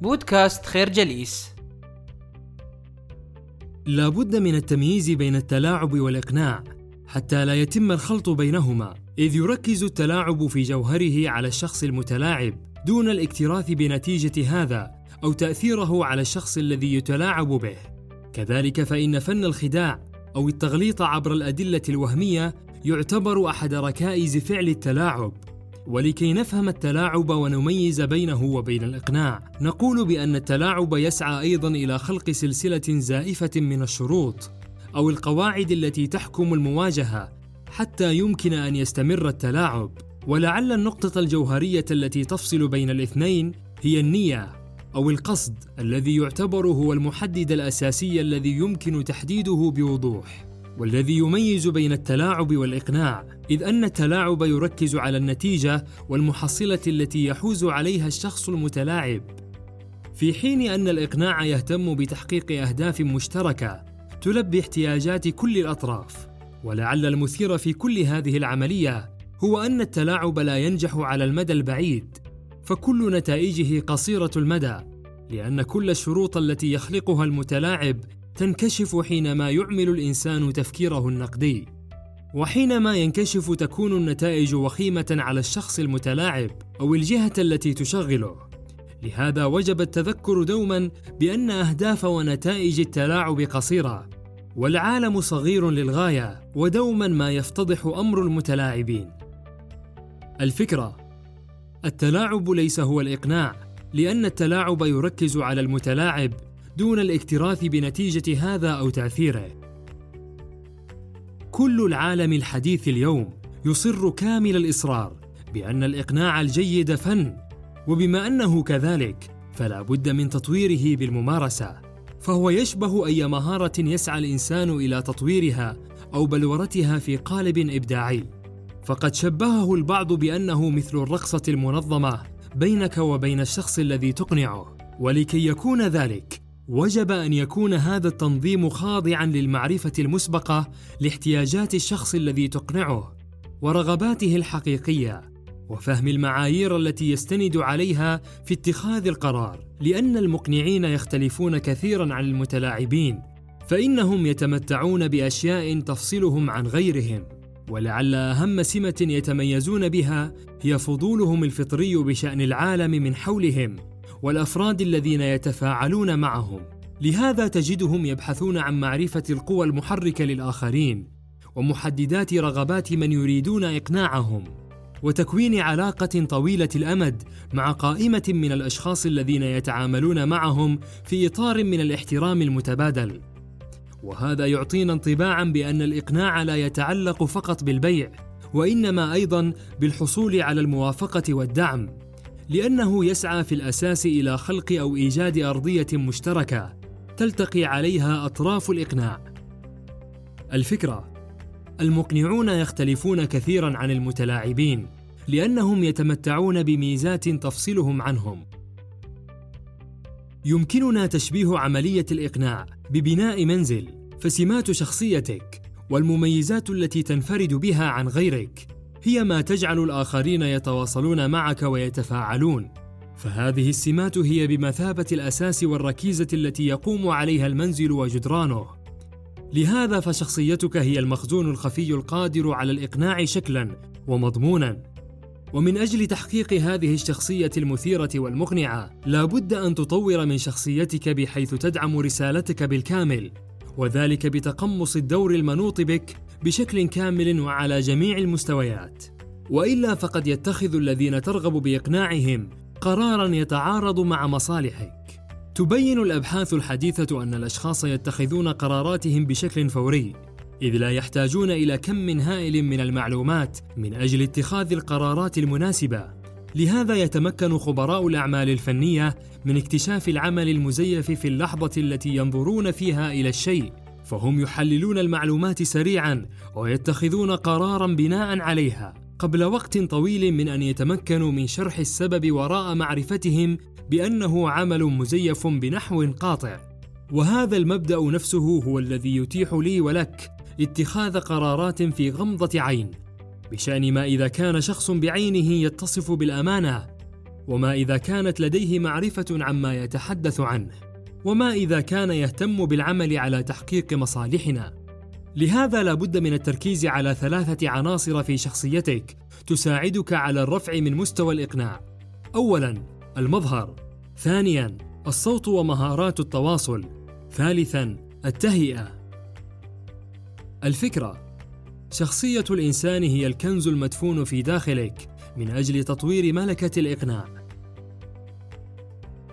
بودكاست خير جليس. لا بد من التمييز بين التلاعب والإقناع حتى لا يتم الخلط بينهما إذ يركز التلاعب في جوهره على الشخص المتلاعب دون الاكتراث بنتيجة هذا أو تأثيره على الشخص الذي يتلاعب به. كذلك فإن فن الخداع أو التغليط عبر الأدلة الوهمية يعتبر أحد ركائز فعل التلاعب. ولكي نفهم التلاعب ونميز بينه وبين الإقناع. نقول بأن التلاعب يسعى أيضا إلى خلق سلسلة زائفة من الشروط أو القواعد التي تحكم المواجهة حتى يمكن أن يستمر التلاعب. ولعل النقطة الجوهرية التي تفصل بين الاثنين هي النية أو القصد الذي يعتبر هو المحدد الأساسي الذي يمكن تحديده بوضوح. والذي يميز بين التلاعب والإقناع إذ أن التلاعب يركز على النتيجة والمحصلة التي يحوز عليها الشخص المتلاعب. في حين أن الإقناع يهتم بتحقيق أهداف مشتركة تلبي احتياجات كل الأطراف. ولعل المثير في كل هذه العملية هو أن التلاعب لا ينجح على المدى البعيد فكل نتائجه قصيرة المدى لأن كل الشروط التي يخلقها المتلاعب تنكشف حينما يعمل الإنسان تفكيره النقدي وحينما ينكشف تكون النتائج وخيمة على الشخص المتلاعب أو الجهة التي تشغله. لهذا وجب التذكر دوما بأن أهداف ونتائج التلاعب قصيرة والعالم صغير للغاية ودوما ما يفتضح أمر المتلاعبين. الفكرة التلاعب ليس هو الإقناع لأن التلاعب يركز على المتلاعب دون الاكتراث بنتيجة هذا أو تأثيره. كل العالم الحديث اليوم يصر كامل الإصرار بأن الإقناع الجيد فن، وبما أنه كذلك فلا بد من تطويره بالممارسة، فهو يشبه أي مهارة يسعى الإنسان إلى تطويرها أو بلورتها في قالب إبداعي. فقد شبهه البعض بأنه مثل الرقصة المنظمة بينك وبين الشخص الذي تقنعه، ولكي يكون ذلك وجب أن يكون هذا التنظيم خاضعا للمعرفة المسبقة لاحتياجات الشخص الذي تقنعه ورغباته الحقيقية وفهم المعايير التي يستند عليها في اتخاذ القرار. لأن المقنعين يختلفون كثيرا عن المتلاعبين فإنهم يتمتعون بأشياء تفصلهم عن غيرهم ولعل أهم سمة يتميزون بها هي فضولهم الفطري بشأن العالم من حولهم. والأفراد الذين يتفاعلون معهم. لهذا تجدهم يبحثون عن معرفة القوى المحركة للآخرين ومحددات رغبات من يريدون إقناعهم وتكوين علاقة طويلة الأمد مع قائمة من الأشخاص الذين يتعاملون معهم في إطار من الاحترام المتبادل. وهذا يعطينا انطباعا بأن الإقناع لا يتعلق فقط بالبيع وإنما أيضا بالحصول على الموافقة والدعم. لأنه يسعى في الأساس إلى خلق أو إيجاد أرضية مشتركة تلتقي عليها أطراف الإقناع. الفكرة المقنعون يختلفون كثيرا عن المتلاعبين لأنهم يتمتعون بميزات تفصلهم عنهم. يمكننا تشبيه عملية الإقناع ببناء منزل فسمات شخصيتك والمميزات التي تنفرد بها عن غيرك هي ما تجعل الآخرين يتواصلون معك ويتفاعلون. فهذه السمات هي بمثابة الأساس والركيزة التي يقوم عليها المنزل وجدرانه. لهذا فشخصيتك هي المخزون الخفي القادر على الإقناع شكلا ومضمونا. ومن أجل تحقيق هذه الشخصية المثيرة والمقنعة لا بد أن تطور من شخصيتك بحيث تدعم رسالتك بالكامل وذلك بتقمص الدور المنوط بك بشكل كامل وعلى جميع المستويات. وإلا فقد يتخذ الذين ترغب بإقناعهم قرارا يتعارض مع مصالحك. تبين الأبحاث الحديثة أن الأشخاص يتخذون قراراتهم بشكل فوري إذ لا يحتاجون إلى كم هائل من المعلومات من أجل اتخاذ القرارات المناسبة. لهذا يتمكن خبراء الأعمال الفنية من اكتشاف العمل المزيف في اللحظة التي ينظرون فيها إلى الشيء. فهم يحللون المعلومات سريعا ويتخذون قرارا بناء عليها. قبل وقت طويل من أن يتمكنوا من شرح السبب وراء معرفتهم بأنه عمل مزيف بنحو قاطع. وهذا المبدأ نفسه هو الذي يتيح لي ولك اتخاذ قرارات في غمضة عين بشأن ما إذا كان شخص بعينه يتصف بالأمانة وما إذا كانت لديه معرفة عما يتحدث عنه. وما إذا كان يهتم بالعمل على تحقيق مصالحنا. لهذا لا بد من التركيز على ثلاثة عناصر في شخصيتك تساعدك على الرفع من مستوى الإقناع. اولا المظهر. ثانيا الصوت ومهارات التواصل. ثالثا التهيئة. الفكرة. شخصية الإنسان هي الكنز المدفون في داخلك من أجل تطوير ملكة الإقناع.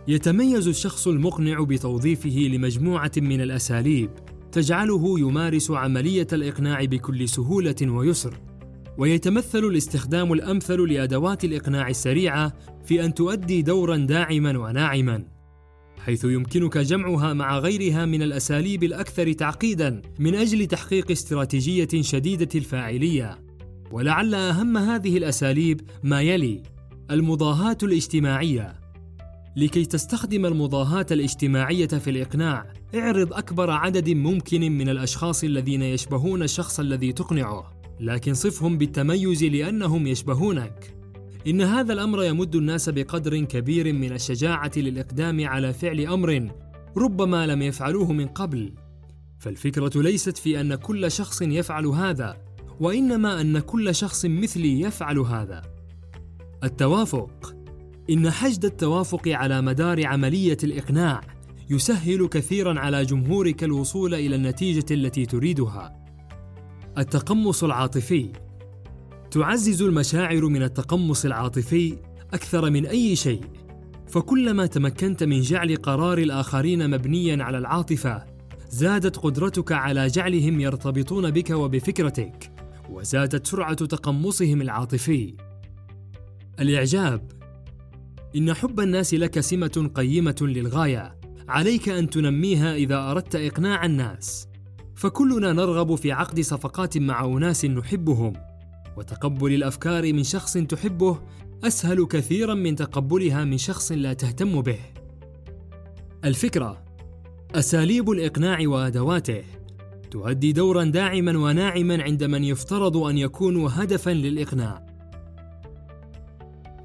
يتميز الشخص المقنع بتوظيفه لمجموعة من الأساليب تجعله يمارس عملية الإقناع بكل سهولة ويسر. ويتمثل الاستخدام الأمثل لأدوات الإقناع السريعة في أن تؤدي دورا داعما وناعما حيث يمكنك جمعها مع غيرها من الأساليب الأكثر تعقيدا من أجل تحقيق استراتيجية شديدة الفاعلية. ولعل أهم هذه الأساليب ما يلي المضاهاة الاجتماعية. لكي تستخدم المضاهاة الاجتماعية في الإقناع. اعرض أكبر عدد ممكن من الأشخاص الذين يشبهون الشخص الذي تقنعه. لكن صفهم بالتميز لأنهم يشبهونك. إن هذا الأمر يمد الناس بقدر كبير من الشجاعة للإقدام على فعل أمر ربما لم يفعلوه من قبل. فالفكرة ليست في أن كل شخص يفعل هذا وإنما أن كل شخص مثلي يفعل هذا. التوافق. إن حشد التوافق على مدار عملية الإقناع يسهل كثيرا على جمهورك الوصول إلى النتيجة التي تريدها. التقمص العاطفي. تعزز المشاعر من التقمص العاطفي أكثر من أي شيء فكلما تمكنت من جعل قرار الآخرين مبنيا على العاطفة زادت قدرتك على جعلهم يرتبطون بك وبفكرتك وزادت سرعة تقمصهم العاطفي. الإعجاب. إن حب الناس لك سمة قيمة للغاية. عليك أن تنميها إذا أردت إقناع الناس. فكلنا نرغب في عقد صفقات مع أناس نحبهم. وتقبل الأفكار من شخص تحبه أسهل كثيرا من تقبلها من شخص لا تهتم به. الفكرة أساليب الإقناع وأدواته. تؤدي دورا داعما وناعما عند من يفترض أن يكونوا هدفا للإقناع.